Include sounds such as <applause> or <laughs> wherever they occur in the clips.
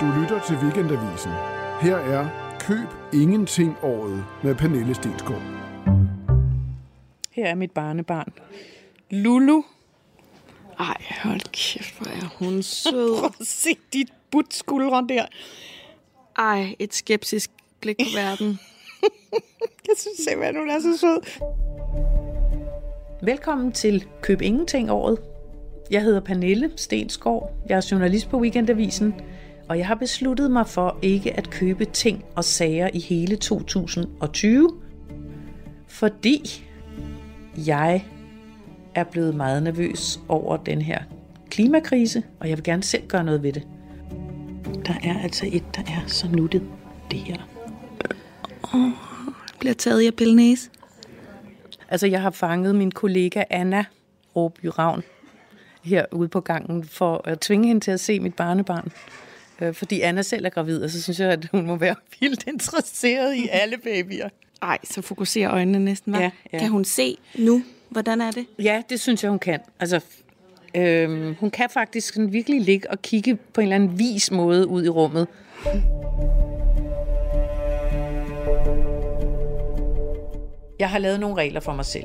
Du lytter til Weekendavisen. Her er Køb Ingenting året med Pernille Stensgaard. Her er mit barnebarn. Lulu. Ej, hold kæft, hvor er hun <laughs> sød. Prøv at se dit but skuldre der. Ej, et skeptisk blik på verden. <laughs> Jeg synes simpelthen, hun er så sød. Velkommen til Køb Ingenting året. Jeg hedder Pernille Stensgaard. Jeg er journalist på Weekendavisen. Og jeg har besluttet mig for ikke at købe ting og sager i hele 2020. Fordi jeg er blevet meget nervøs over den her klimakrise, og jeg vil gerne selv gøre noget ved det. Der er altså et, der er så nuttet. Det her. Bliver taget i at pille næse. Altså, jeg har fanget min kollega Anna Råby Ravn herude på gangen for at tvinge hende til at se mit barnebarn. Øh, Fordi Anna selv er gravid, og så synes jeg, at hun må være <laughs> vildt interesseret i alle babyer. Ej, så fokuserer øjnene næsten, hva'? Ja, ja. Kan hun se nu, hvordan er det? Ja, det synes jeg, hun kan. Altså, øhm, hun kan faktisk sådan virkelig ligge og kigge på en eller anden vis måde ud i rummet. Jeg har lavet nogle regler for mig selv.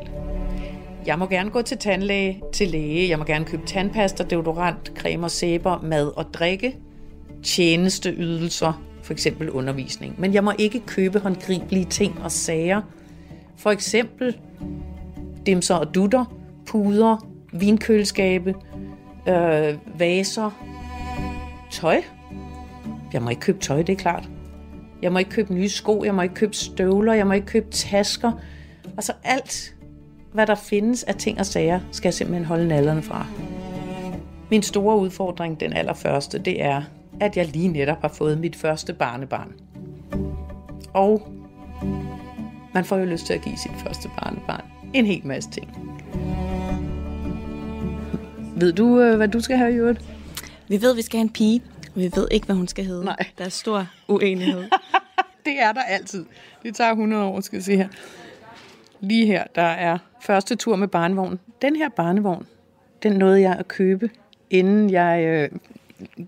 Jeg må gerne gå til tandlæge, til læge. Jeg må gerne købe tandpasta, deodorant, cremer, sæber, mad og drikke. Tjenesteydelser, for eksempel undervisning. Men jeg må ikke købe håndgribelige ting og sager. For eksempel dimser og dutter, puder, vinkøleskabe, øh, vaser, tøj. Jeg må ikke købe tøj, det er klart. Jeg må ikke købe nye sko, jeg må ikke købe støvler, jeg må ikke købe tasker. Altså alt, hvad der findes af ting og sager, skal jeg simpelthen holde nallerne fra. Min store udfordring, den allerførste, det er, at jeg lige netop har fået mit første barnebarn. Og man får jo lyst til at give sit første barnebarn en hel masse ting. Ved du, øh, hvad du skal have i øvrigt? Vi ved, at vi skal have en pige. Vi ved ikke, hvad hun skal hedde. Nej. Der er stor uenighed. <laughs> Det er der altid. Det tager 100 år, skal jeg se her. Lige her, der er første tur med barnevogn. Den her barnevogn, den nåede jeg at købe, inden jeg øh,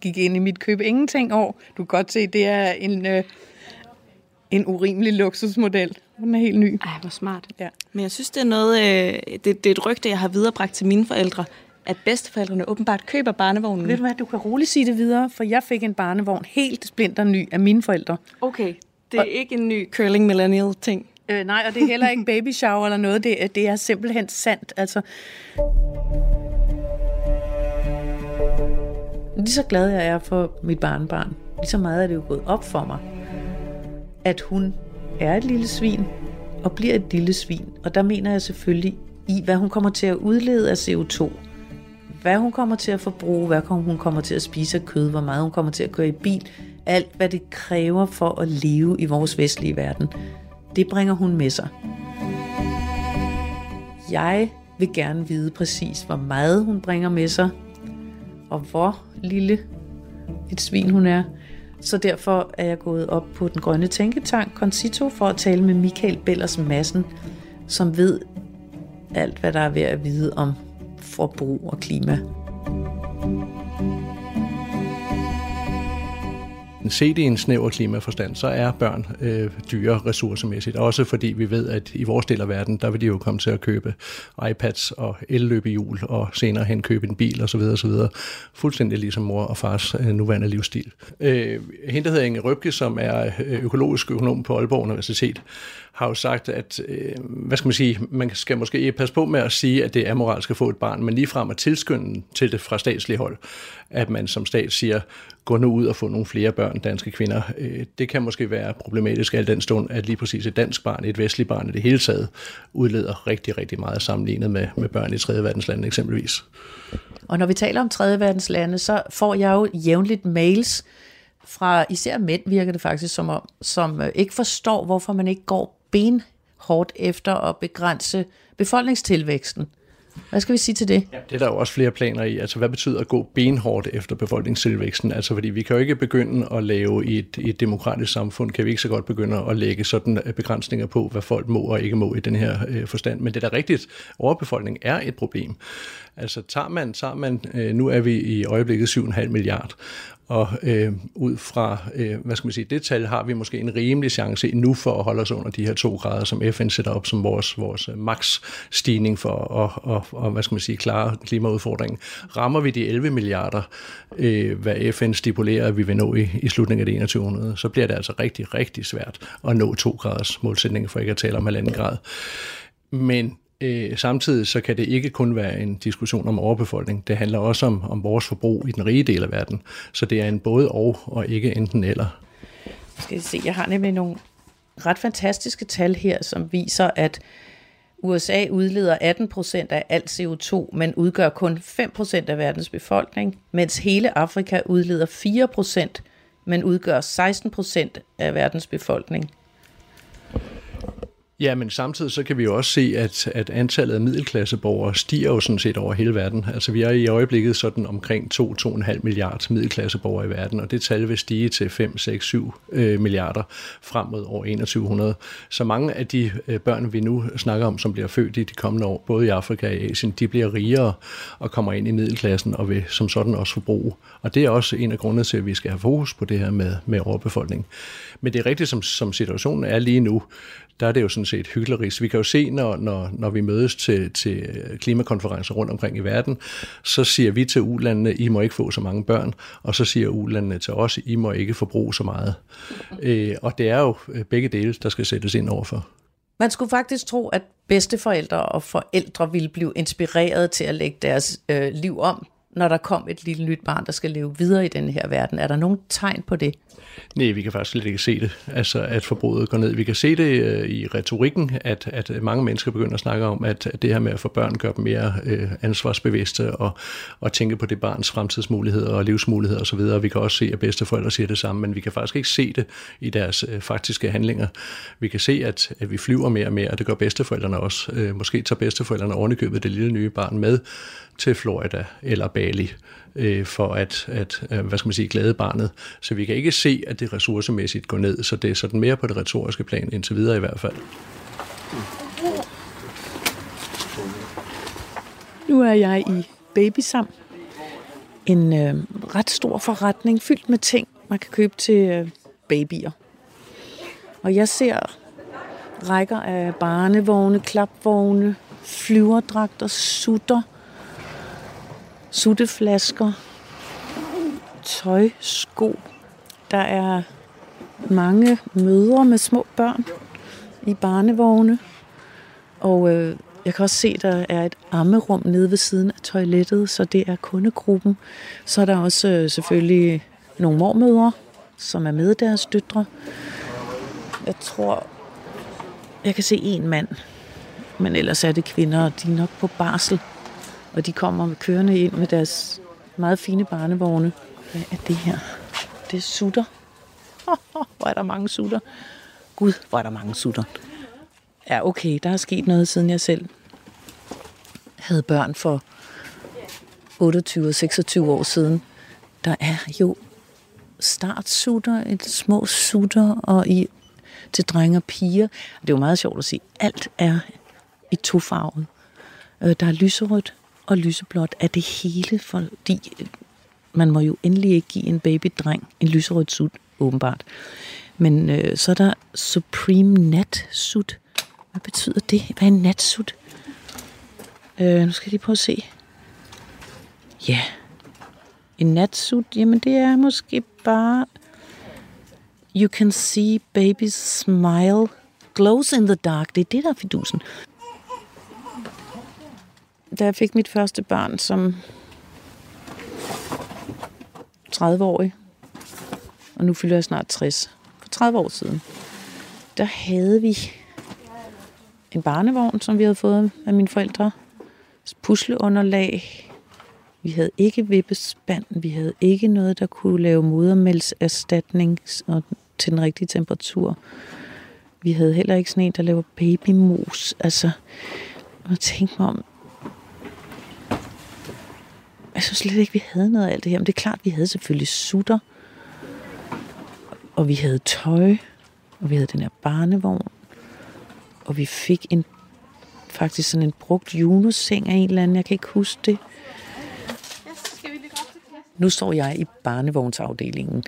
gik ind i mit købe ingenting år. Du kan godt se, det er en, øh, en urimelig luksusmodel. Den er helt ny. Ej, hvor smart. Ja. Men jeg synes, det er noget, øh, det, det er et rygte, jeg har viderebragt til mine forældre, at bedsteforældrene åbenbart køber barnevognen. Ved du hvad, du kan roligt sige det videre, for jeg fik en barnevogn helt splinter ny af mine forældre. Okay, det er ikke en ny curling millennial ting. Øh, nej, og det er heller ikke baby shower eller noget. Det, det er simpelthen sandt. Altså, lige så glad jeg er for mit barnbarn, lige så meget er det jo gået op for mig, at hun er et lille svin og bliver et lille svin. Og der mener jeg selvfølgelig i, hvad hun kommer til at udlede af CO2. Hvad hun kommer til at forbruge, hvad hun kommer til at spise af kød, hvor meget hun kommer til at køre i bil. Alt, hvad det kræver for at leve i vores vestlige verden. Det bringer hun med sig. Jeg vil gerne vide præcis, hvor meget hun bringer med sig, og hvor lille et svin hun er. Så derfor er jeg gået op på den grønne tænketank Concito for at tale med Michael Bellers Madsen, som ved alt, hvad der er ved at vide om forbrug og klima. Set i en snæver klimaforstand, så er børn øh, dyre ressourcemæssigt. Også fordi vi ved, at i vores del af verden, der vil de jo komme til at købe iPads og elløbehjul, og senere hen købe en bil osv. osv. Fuldstændig ligesom mor og fars øh, nuværende livsstil. Øh, hende, der hedder Inge Røbke, som er øh, økologisk økonom på Aalborg Universitet, har jo sagt, at øh, hvad skal man sige, man skal måske passe på med at sige, at det er moralsk at få et barn, men ligefrem at tilskynde til det fra statslig hold, at man som stat siger, gå nu ud og få nogle flere børn, danske kvinder. Øh, det kan måske være problematisk al den stund, at lige præcis et dansk barn, et vestligt barn i det hele taget, udleder rigtig, rigtig meget sammenlignet med, med børn i tredje verdens lande eksempelvis. Og når vi taler om tredje verdens lande, så får jeg jo jævnligt mails fra især mænd, virker det faktisk som om, som øh, ikke forstår, hvorfor man ikke går benhårdt efter at begrænse befolkningstilvæksten. Hvad skal vi sige til det? Ja, det er der jo også flere planer i. Altså, hvad betyder at gå benhårdt efter befolkningstilvæksten? Altså, fordi vi kan jo ikke begynde at lave i et, i et demokratisk samfund, kan vi ikke så godt begynde at lægge sådan øh, begrænsninger på, hvad folk må og ikke må i den her øh, forstand. Men det er da rigtigt, overbefolkning er et problem. Altså tager man, tager man øh, nu er vi i øjeblikket 7,5 milliard, og øh, ud fra, øh, hvad skal man sige, det tal har vi måske en rimelig chance nu for at holde os under de her to grader, som FN sætter op som vores, vores øh, maks max stigning for at, og, og, hvad skal man sige, klare klimaudfordringen. Rammer vi de 11 milliarder, øh, hvad FN stipulerer, at vi vil nå i, i slutningen af det 2100, så bliver det altså rigtig, rigtig svært at nå to graders målsætningen, for ikke at tale om halvanden grad. Men Øh, samtidig så kan det ikke kun være en diskussion om overbefolkning. Det handler også om, om vores forbrug i den rige del af verden. Så det er en både og, og ikke enten eller. Skal jeg se, jeg har nemlig nogle ret fantastiske tal her, som viser, at USA udleder 18 procent af alt CO2, men udgør kun 5 procent af verdens befolkning, mens hele Afrika udleder 4 procent, men udgør 16 procent af verdens befolkning. Ja, men samtidig så kan vi jo også se, at, at antallet af middelklasseborgere stiger jo sådan set over hele verden. Altså vi er i øjeblikket sådan omkring 2-2,5 milliarder middelklasseborgere i verden, og det tal vil stige til 5, 6, 7 øh, milliarder frem mod år 2100. Så mange af de øh, børn, vi nu snakker om, som bliver født i de kommende år, både i Afrika og i Asien, de bliver rigere og kommer ind i middelklassen og vil som sådan også forbruge. Og det er også en af grundene til, at vi skal have fokus på det her med, med overbefolkning. Men det er rigtigt, som, som situationen er lige nu, der er det jo sådan set hyggeligt. Vi kan jo se, når, når, når vi mødes til, til klimakonferencer rundt omkring i verden, så siger vi til ulandene, I må ikke få så mange børn, og så siger ulandene til os, I må ikke forbruge så meget. Øh, og det er jo øh, begge dele, der skal sættes ind overfor. Man skulle faktisk tro, at bedsteforældre og forældre ville blive inspireret til at lægge deres øh, liv om, når der kom et lille nyt barn, der skal leve videre i den her verden. Er der nogen tegn på det? Nej, vi kan faktisk slet ikke se det, altså at forbruget går ned. Vi kan se det øh, i retorikken, at, at mange mennesker begynder at snakke om, at, at det her med at få børn gør dem mere øh, ansvarsbevidste og, og tænke på det barns fremtidsmuligheder og livsmuligheder osv. Vi kan også se, at bedsteforældre siger det samme, men vi kan faktisk ikke se det i deres øh, faktiske handlinger. Vi kan se, at, at vi flyver mere og mere, og det gør bedsteforældrene også. Øh, måske tager bedsteforældrene ovenikøbet det lille nye barn med til Florida eller Bali øh, for at, at øh, hvad skal man sige, glæde barnet. Så vi kan ikke se, at det ressourcemæssigt går ned, så det er sådan mere på det retoriske plan indtil videre i hvert fald. Nu er jeg i Babysam. En øh, ret stor forretning fyldt med ting, man kan købe til øh, babyer. Og jeg ser rækker af barnevogne, klapvogne, flyverdragter, sutter – sutteflasker, tøj, sko. Der er mange mødre med små børn i barnevogne. Og øh, jeg kan også se, at der er et ammerum nede ved siden af toilettet, så det er kundegruppen. Så er der også øh, selvfølgelig nogle mormødre, som er med deres døtre. Jeg tror, jeg kan se en mand, men ellers er det kvinder, og de er nok på barsel. Og de kommer kørende ind med deres meget fine barnevogne. Hvad er det her? Det er sutter. <laughs> hvor er der mange sutter. Gud, hvor er der mange sutter. Ja, okay, der er sket noget, siden jeg selv havde børn for 28 og 26 år siden. Der er jo startsutter, et små sutter, og i, til drenge og piger. Det er jo meget sjovt at se. Alt er i tofarvet. Øh, der er lyserødt, og lyseblåt er det hele, fordi man må jo endelig ikke give en babydreng en lyserød sut, åbenbart. Men øh, så er der Supreme Nat Sut. Hvad betyder det? Hvad er en natsut? Øh, nu skal jeg lige prøve at se. Ja. En natsut, jamen det er måske bare... You can see baby's smile glows in the dark. Det er det, der er fidusen da jeg fik mit første barn som 30-årig, og nu fylder jeg snart 60, for 30 år siden, der havde vi en barnevogn, som vi havde fået af mine forældre, pusleunderlag, vi havde ikke vippespand, vi havde ikke noget, der kunne lave modermælserstatning og til den rigtige temperatur. Vi havde heller ikke sådan en, der laver babymos. Altså, jeg tænkte mig om, jeg synes slet ikke, vi havde noget af alt det her. Men det er klart, vi havde selvfølgelig sutter. Og vi havde tøj. Og vi havde den her barnevogn. Og vi fik en faktisk sådan en brugt Juno-seng af en eller anden. Jeg kan ikke huske det. Nu står jeg i barnevognsafdelingen,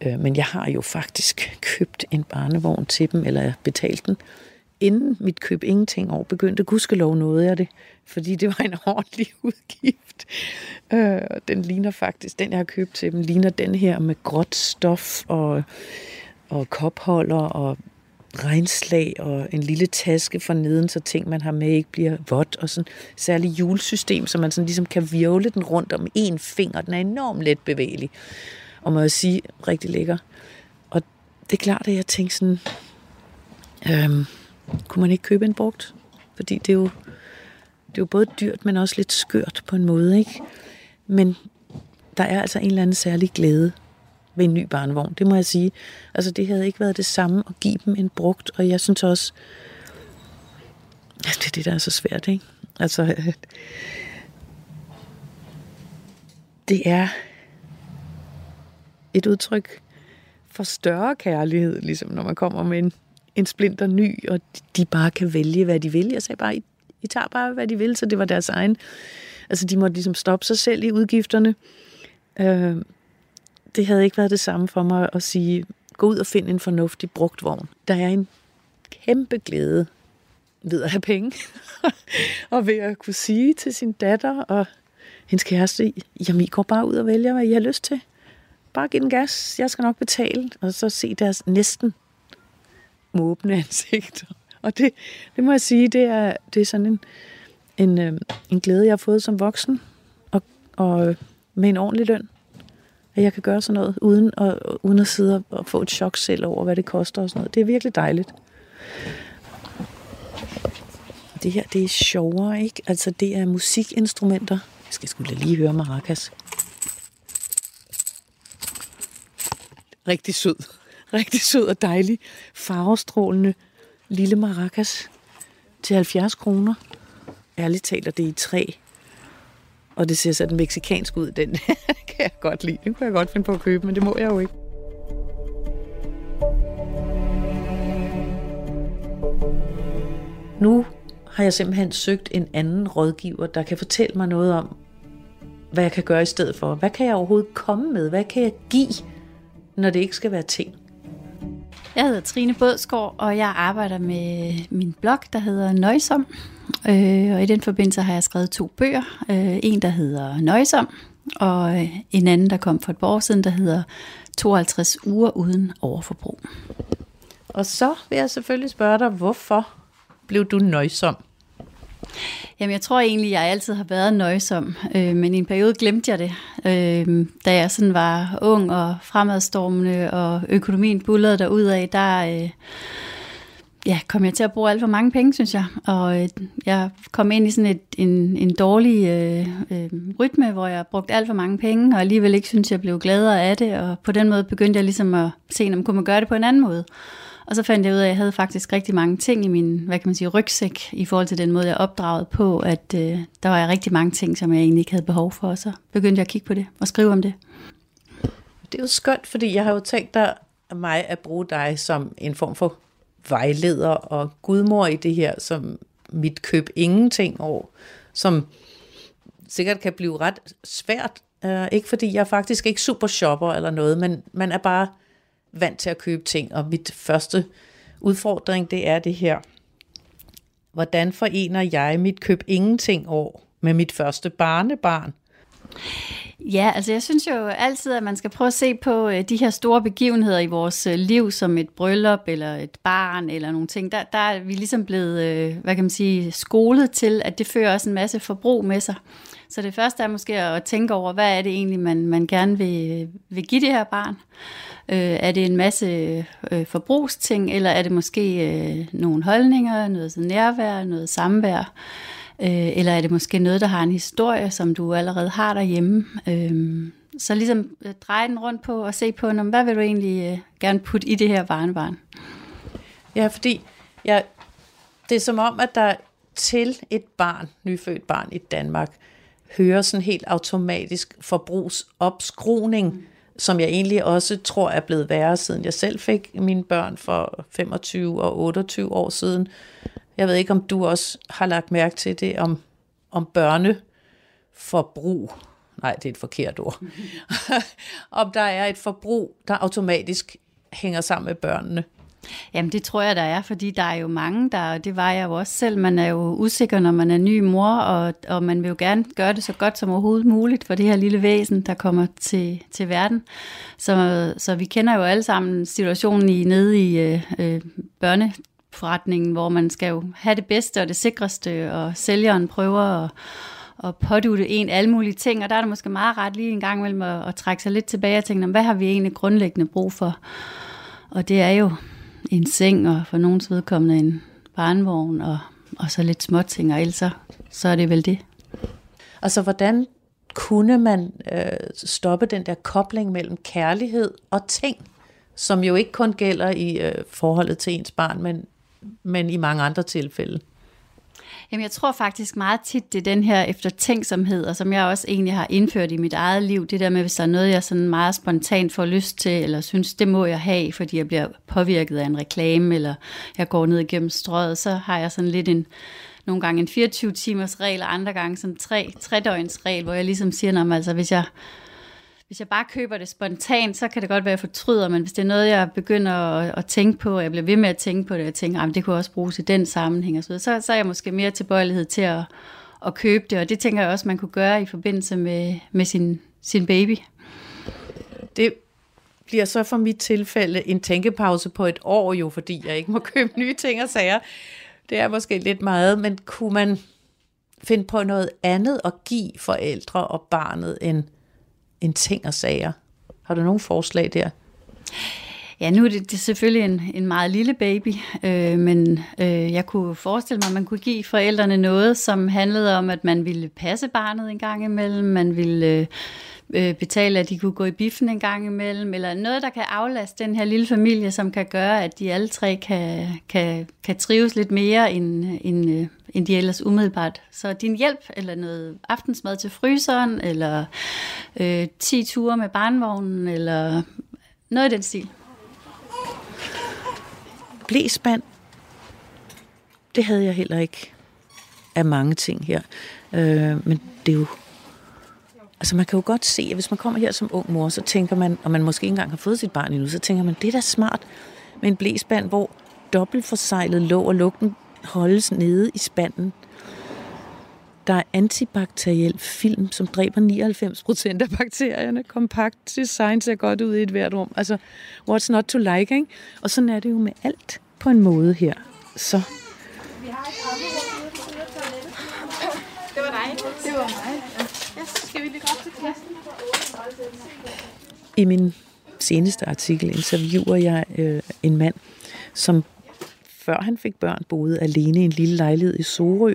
øh, men jeg har jo faktisk købt en barnevogn til dem, eller betalt den. Inden mit køb ingenting år begyndte, gudskelov noget jeg det, fordi det var en <laughs> ordentlig udgift. Øh, den ligner faktisk, den jeg har købt til dem, ligner den her med gråt stof og, og kopholder og regnslag og en lille taske for neden, så ting, man har med, ikke bliver vådt, og sådan særligt julesystem, så man sådan ligesom kan virvle den rundt om en finger. Den er enormt let bevægelig, og må jeg sige, rigtig lækker. Og det er klart, at jeg tænkte sådan, øhm, kunne man ikke købe en brugt? Fordi det er jo, det er jo både dyrt, men også lidt skørt på en måde, ikke? Men der er altså en eller anden særlig glæde ved en ny barnevogn. Det må jeg sige. Altså, det havde ikke været det samme at give dem en brugt, og jeg synes også, det er det, der er så svært, ikke? Altså, det er et udtryk for større kærlighed, ligesom når man kommer med en, en splinter ny, og de bare kan vælge, hvad de vil. Jeg sagde bare, I, I tager bare, hvad de vil, så det var deres egen. Altså, de måtte ligesom stoppe sig selv i udgifterne. Øh, det havde ikke været det samme for mig at sige, gå ud og find en fornuftig brugt vogn. Der er en kæmpe glæde ved at have penge, <laughs> og ved at kunne sige til sin datter og hendes kæreste, jamen I går bare ud og vælger, hvad I har lyst til. Bare giv den gas, jeg skal nok betale, og så se deres næsten måbne ansigter. <laughs> Og det, det må jeg sige, det er, det er sådan en, en, øh, en glæde, jeg har fået som voksen, og, og øh, med en ordentlig løn at jeg kan gøre sådan noget, uden at, uden at sidde og få et chok selv over, hvad det koster og sådan noget. Det er virkelig dejligt. Det her, det er sjovere, ikke? Altså, det er musikinstrumenter. Jeg skal skulle lige høre maracas. Rigtig sød. Rigtig sød og dejlig. Farvestrålende lille maracas til 70 kroner. Ærligt taler det i træ. Og det ser sådan meksikansk ud, den <laughs> kan jeg godt lide. Den kunne jeg godt finde på at købe, men det må jeg jo ikke. Nu har jeg simpelthen søgt en anden rådgiver, der kan fortælle mig noget om, hvad jeg kan gøre i stedet for. Hvad kan jeg overhovedet komme med? Hvad kan jeg give, når det ikke skal være ting? Jeg hedder Trine Bådsgaard, og jeg arbejder med min blog, der hedder Nøjsom. Øh, og i den forbindelse har jeg skrevet to bøger. Øh, en, der hedder Nøjsom, og en anden, der kom for et par år siden, der hedder 52 uger uden overforbrug. Og så vil jeg selvfølgelig spørge dig, hvorfor blev du nøjsom? Jamen, jeg tror egentlig, jeg altid har været nøjsom, øh, men i en periode glemte jeg det. Øh, da jeg sådan var ung og fremadstormende, og økonomien bullede af, der... Øh, ja, kom jeg til at bruge alt for mange penge, synes jeg. Og øh, jeg kom ind i sådan et, en, en dårlig øh, øh, rytme, hvor jeg brugte alt for mange penge, og alligevel ikke synes, jeg blev gladere af det. Og på den måde begyndte jeg ligesom at se, om kunne man gøre det på en anden måde. Og så fandt jeg ud af, at jeg havde faktisk rigtig mange ting i min, hvad kan man sige, rygsæk, i forhold til den måde, jeg opdraget på, at øh, der var rigtig mange ting, som jeg egentlig ikke havde behov for, og så begyndte jeg at kigge på det og skrive om det. Det er jo skønt, fordi jeg har jo tænkt dig, mig at bruge dig som en form for vejleder og gudmor i det her, som mit køb ingenting år, som sikkert kan blive ret svært. Uh, ikke fordi jeg faktisk ikke super shopper eller noget, men man er bare vant til at købe ting, og mit første udfordring, det er det her. Hvordan forener jeg mit køb ingenting år med mit første barnebarn? Ja, altså jeg synes jo altid, at man skal prøve at se på øh, de her store begivenheder i vores øh, liv, som et bryllup eller et barn eller nogle ting. Der, der er vi ligesom blevet, øh, hvad kan man sige, skolet til, at det fører også en masse forbrug med sig. Så det første er måske at tænke over, hvad er det egentlig, man, man gerne vil, vil give det her barn? Øh, er det en masse øh, forbrugsting, eller er det måske øh, nogle holdninger, noget nærvær, noget samvær? Øh, eller er det måske noget, der har en historie, som du allerede har derhjemme? Øh, så ligesom øh, dreje den rundt på og se på, hvad vil du egentlig øh, gerne putte i det her barnebarn? Ja, fordi ja, det er som om, at der til et barn, nyfødt barn i Danmark, hører sådan helt automatisk forbrugsopskruning, mm. som jeg egentlig også tror er blevet værre, siden jeg selv fik mine børn for 25 og 28 år siden. Jeg ved ikke, om du også har lagt mærke til det, om, om børneforbrug. Nej, det er et forkert ord. <laughs> om der er et forbrug, der automatisk hænger sammen med børnene. Jamen det tror jeg, der er, fordi der er jo mange, der, og det var jeg jo også selv, man er jo usikker, når man er ny mor, og, og man vil jo gerne gøre det så godt som overhovedet muligt for det her lille væsen, der kommer til, til verden. Så, så vi kender jo alle sammen situationen i nede i øh, øh børne forretningen, hvor man skal jo have det bedste og det sikreste, og sælgeren prøver at at pådute en alle mulige ting, og der er det måske meget ret lige en gang imellem at, at trække sig lidt tilbage og tænke, hvad har vi egentlig grundlæggende brug for? Og det er jo en seng, og for nogens vedkommende en barnvogn, og, og så lidt småting, og ellers så er det vel det. Altså, hvordan kunne man øh, stoppe den der kobling mellem kærlighed og ting, som jo ikke kun gælder i øh, forholdet til ens barn, men, men i mange andre tilfælde? Jamen, jeg tror faktisk meget tit, det er den her eftertænksomhed, og som jeg også egentlig har indført i mit eget liv, det der med, hvis der er noget, jeg sådan meget spontant får lyst til, eller synes, det må jeg have, fordi jeg bliver påvirket af en reklame, eller jeg går ned igennem strøget, så har jeg sådan lidt en, nogle gange en 24 timers regel, og andre gange sådan tre, tre døgns regel, hvor jeg ligesom siger, at altså, hvis jeg hvis jeg bare køber det spontant, så kan det godt være, at jeg fortryder, men hvis det er noget, jeg begynder at, at tænke på, og jeg bliver ved med at tænke på det, og jeg tænker, ah, at det kunne også bruges i den sammenhæng, og så, så, så er jeg måske mere tilbøjelighed til at, at købe det, og det tænker jeg også, man kunne gøre i forbindelse med, med sin, sin baby. Det bliver så for mit tilfælde en tænkepause på et år jo, fordi jeg ikke må <laughs> købe nye ting og sager. Det er måske lidt meget, men kunne man finde på noget andet at give forældre og barnet end en ting og sager. Har du nogle forslag der? Ja, nu er det, det er selvfølgelig en, en meget lille baby, øh, men øh, jeg kunne forestille mig, at man kunne give forældrene noget, som handlede om, at man ville passe barnet en gang imellem, man ville øh, øh, betale, at de kunne gå i biffen en gang imellem, eller noget, der kan aflaste den her lille familie, som kan gøre, at de alle tre kan, kan, kan trives lidt mere, end, end, øh, end de ellers umiddelbart. Så din hjælp, eller noget aftensmad til fryseren, eller øh, 10 ture med barnvognen, eller noget i den stil. Blæsband, det havde jeg heller ikke af mange ting her. Øh, men det er jo Altså man kan jo godt se, at hvis man kommer her som ung mor, så tænker man, og man måske ikke engang har fået sit barn endnu, så tænker man, det er da smart med en blæsband, hvor dobbeltforsejlet låg og lugten holdes nede i spanden. Der er antibakteriel film, som dræber 99 procent af bakterierne. Kompakt design ser godt ud i et hvert rum. Altså, what's not to like, ikke? Og sådan er det jo med alt på en måde her. Så. Vi har et Det var dig. Det var mig. Ja, skal vi lige op til klassen? I min seneste artikel interviewer jeg øh, en mand, som før han fik børn boede alene i en lille lejlighed i Sorø.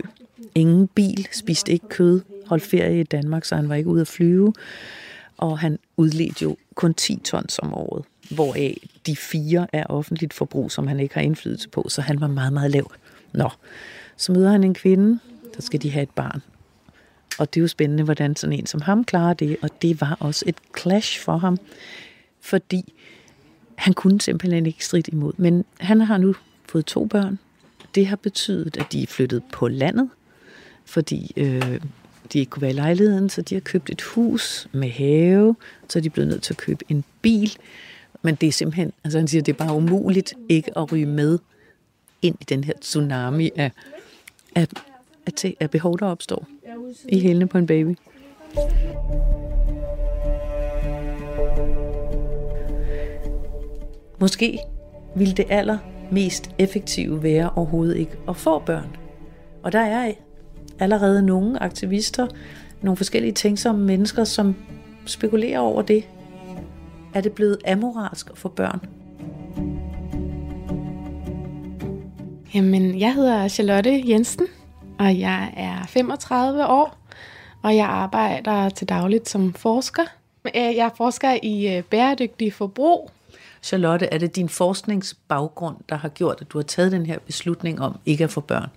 Ingen bil, spiste ikke kød, holdt ferie i Danmark, så han var ikke ude at flyve. Og han udledte jo kun 10 tons om året, hvoraf de fire er offentligt forbrug, som han ikke har indflydelse på, så han var meget, meget lav. Nå, så møder han en kvinde, der skal de have et barn. Og det er jo spændende, hvordan sådan en som ham klarer det, og det var også et clash for ham, fordi han kunne simpelthen ikke stride imod. Men han har nu fået to børn. Det har betydet, at de er flyttet på landet, fordi øh, de ikke kunne være i lejligheden, så de har købt et hus med have, så er de blevet nødt til at købe en bil. Men det er simpelthen, altså han siger, det er bare umuligt ikke at ryge med ind i den her tsunami af, af, af, af behov, der opstår i hælene på en baby. Måske ville det aller mest effektive være overhovedet ikke at få børn. Og der er allerede nogle aktivister, nogle forskellige tænksomme mennesker, som spekulerer over det. Er det blevet amoralsk at få børn? Jamen, jeg hedder Charlotte Jensen, og jeg er 35 år, og jeg arbejder til dagligt som forsker. Jeg forsker i øh, bæredygtig forbrug. Charlotte, er det din forskningsbaggrund, der har gjort, at du har taget den her beslutning om ikke at få børn?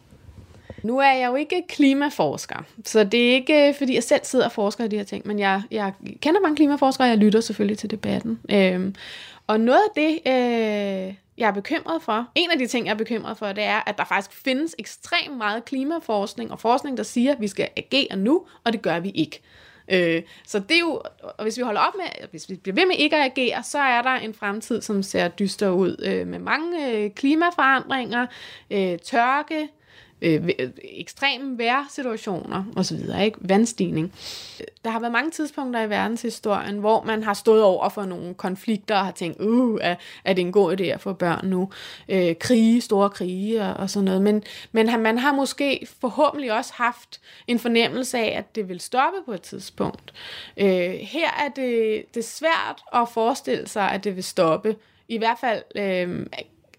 Nu er jeg jo ikke klimaforsker, så det er ikke, øh, fordi jeg selv sidder og forsker i de her ting, men jeg, jeg kender mange klimaforskere, og jeg lytter selvfølgelig til debatten. Øhm, og noget af det, øh, jeg er bekymret for, en af de ting, jeg er bekymret for, det er, at der faktisk findes ekstremt meget klimaforskning og forskning, der siger, at vi skal agere nu, og det gør vi ikke. Øh, så det er jo, og hvis vi holder op med, hvis vi bliver ved med ikke at agere, så er der en fremtid, som ser dyster ud øh, med mange øh, klimaforandringer, øh, tørke, Øh, øh, ekstreme vejrsituationer osv., ikke? vandstigning. Der har været mange tidspunkter i verdenshistorien, hvor man har stået over for nogle konflikter og har tænkt, uh, er, er det en god idé at få børn nu? Øh, krige, store krige og, og sådan noget. Men, men man har måske forhåbentlig også haft en fornemmelse af, at det vil stoppe på et tidspunkt. Øh, her er det, det er svært at forestille sig, at det vil stoppe. I hvert fald øh,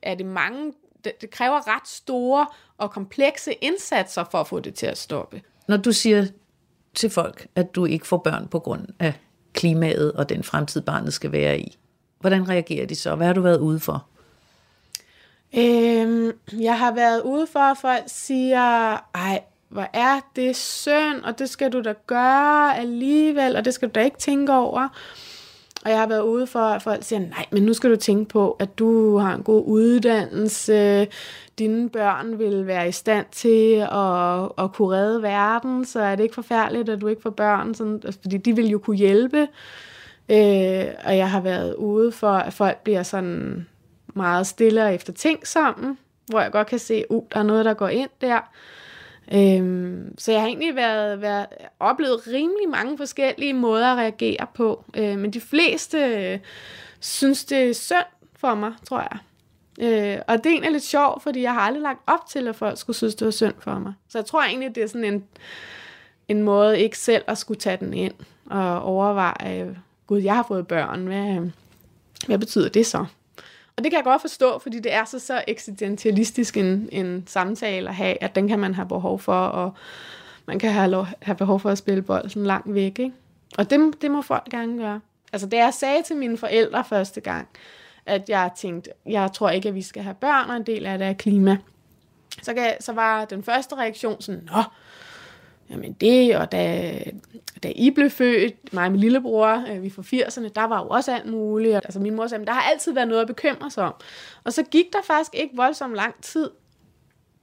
er det mange det, det kræver ret store og komplekse indsatser for at få det til at stoppe. Når du siger til folk, at du ikke får børn på grund af klimaet og den fremtid, barnet skal være i, hvordan reagerer de så? Hvad har du været ude for? Øhm, jeg har været ude for, at folk siger, ej, hvor er det synd, og det skal du da gøre alligevel, og det skal du da ikke tænke over. Og jeg har været ude for, at folk siger, nej, men nu skal du tænke på, at du har en god uddannelse, dine børn vil være i stand til at, at kunne redde verden, så er det ikke forfærdeligt, at du ikke får børn, sådan, altså, fordi de vil jo kunne hjælpe. Øh, og jeg har været ude for, at folk bliver sådan meget stille og efter ting sammen, hvor jeg godt kan se, at uh, der er noget, der går ind der. Øhm, så jeg har egentlig været, været, oplevet rimelig mange forskellige måder at reagere på. Øh, men de fleste øh, synes, det er synd for mig, tror jeg. Øh, og det er egentlig lidt sjovt, fordi jeg har aldrig lagt op til, at folk skulle synes, det var synd for mig. Så jeg tror egentlig, det er sådan en, en måde ikke selv at skulle tage den ind og overveje, gud, jeg har fået børn, hvad, hvad betyder det så? Og det kan jeg godt forstå, fordi det er så, så eksistentialistisk en, en samtale at have, at den kan man have behov for, og man kan have, lov, have behov for at spille bolden langt væk. Ikke? Og det, det må folk gerne gøre. Altså, det jeg sagde til mine forældre første gang, at jeg tænkte, jeg tror ikke, at vi skal have børn, og en del af det er klima. Så, kan, så var den første reaktion sådan, nå, jamen det, og da, da I blev født, mig og min lillebror, øh, vi fra 80'erne, der var jo også alt muligt. Altså min mor sagde, der har altid været noget at bekymre sig om. Og så gik der faktisk ikke voldsomt lang tid,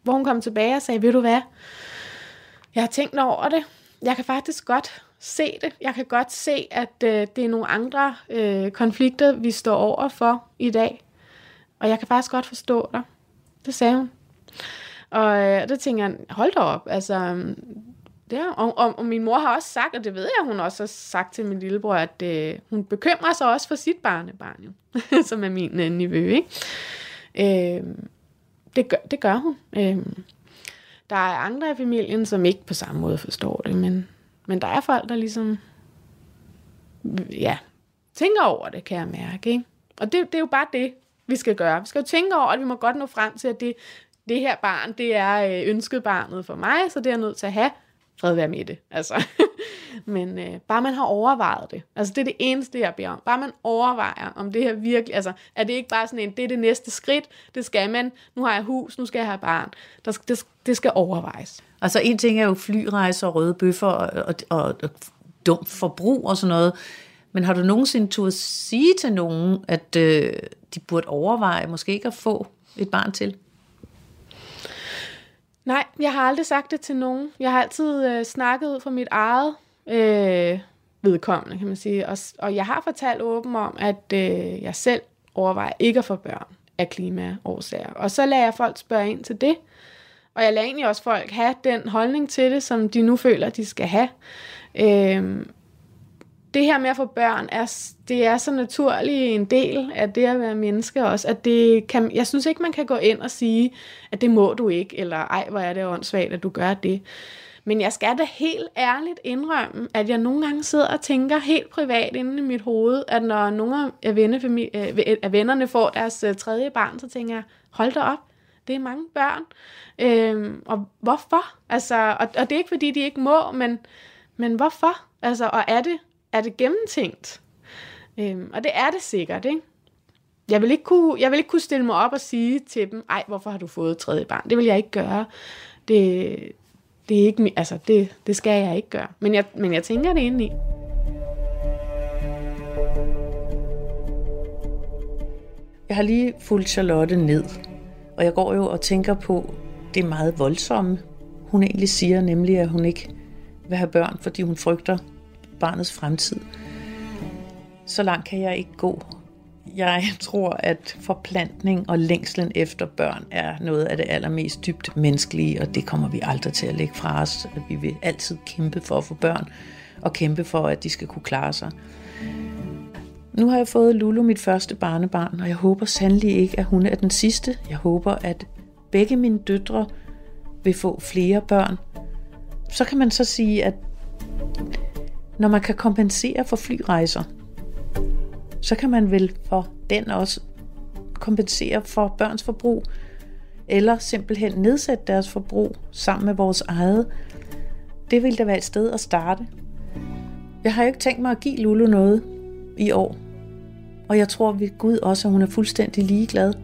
hvor hun kom tilbage og sagde, ved du hvad, jeg har tænkt over det. Jeg kan faktisk godt se det. Jeg kan godt se, at øh, det er nogle andre øh, konflikter, vi står over for i dag. Og jeg kan faktisk godt forstå dig. Det sagde hun. Og øh, der tænker jeg, hold da op, altså Ja, og, og, og min mor har også sagt, og det ved jeg, hun også har sagt til min lillebror, at øh, hun bekymrer sig også for sit barnebarn, jo, <laughs> som er min øh, niveau, ikke? Øh, det, gør, det gør hun. Øh, der er andre i familien, som ikke på samme måde forstår det, men, men der er folk, der ligesom ja, tænker over det, kan jeg mærke. Ikke? Og det, det er jo bare det, vi skal gøre. Vi skal jo tænke over, at vi må godt nå frem til, at det, det her barn, det er øh, ønsket barnet for mig, så det er jeg nødt til at have fred være med det. Altså. <laughs> Men øh, bare man har overvejet det. Altså det er det eneste, jeg beder om. Bare man overvejer, om det her virkelig, altså er det ikke bare sådan en, det er det næste skridt, det skal man, nu har jeg hus, nu skal jeg have barn. Der, det, det skal overvejes. Altså en ting er jo flyrejser røde bøffer og, og, og, og dumt forbrug og sådan noget. Men har du nogensinde turde sige til nogen, at øh, de burde overveje måske ikke at få et barn til? Nej, jeg har aldrig sagt det til nogen. Jeg har altid øh, snakket ud fra mit eget øh, vedkommende, kan man sige. Og, og jeg har fortalt åben om, at øh, jeg selv overvejer ikke at få børn af klimaårsager. Og så lader jeg folk spørge ind til det. Og jeg lader egentlig også folk have den holdning til det, som de nu føler, de skal have. Øh, det her med at få børn, er, det er så naturlig en del af det at være menneske også, at det kan, jeg synes ikke, man kan gå ind og sige, at det må du ikke, eller ej, hvor er det åndssvagt, at du gør det. Men jeg skal da helt ærligt indrømme, at jeg nogle gange sidder og tænker helt privat inde i mit hoved, at når nogle af, øh, af vennerne får deres øh, tredje barn, så tænker jeg, hold da op, det er mange børn. Øhm, og hvorfor? Altså, og, og det er ikke fordi, de ikke må, men, men hvorfor? Altså, og er det er det gennemtænkt? Øhm, og det er det sikkert, ikke? Jeg vil, ikke kunne, jeg vil ikke kunne stille mig op og sige til dem, ej, hvorfor har du fået tredje barn? Det vil jeg ikke gøre. Det, det, er ikke, altså, det, det skal jeg ikke gøre. Men jeg, men jeg tænker det ind i. Jeg har lige fulgt Charlotte ned, og jeg går jo og tænker på det meget voldsomme, hun egentlig siger, nemlig at hun ikke vil have børn, fordi hun frygter barnets fremtid. Så langt kan jeg ikke gå. Jeg tror, at forplantning og længslen efter børn er noget af det allermest dybt menneskelige, og det kommer vi aldrig til at lægge fra os. Vi vil altid kæmpe for at få børn, og kæmpe for, at de skal kunne klare sig. Nu har jeg fået Lulu, mit første barnebarn, og jeg håber sandelig ikke, at hun er den sidste. Jeg håber, at begge mine døtre vil få flere børn. Så kan man så sige, at når man kan kompensere for flyrejser, så kan man vel for den også kompensere for børns forbrug, eller simpelthen nedsætte deres forbrug sammen med vores eget. Det vil da være et sted at starte. Jeg har jo ikke tænkt mig at give Lulu noget i år. Og jeg tror ved Gud også, at hun er fuldstændig ligeglad.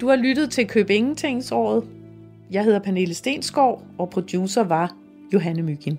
Du har lyttet til Køb Ingentingsåret. Jeg hedder Pernille Stenskov, og producer var Johanne Mygin.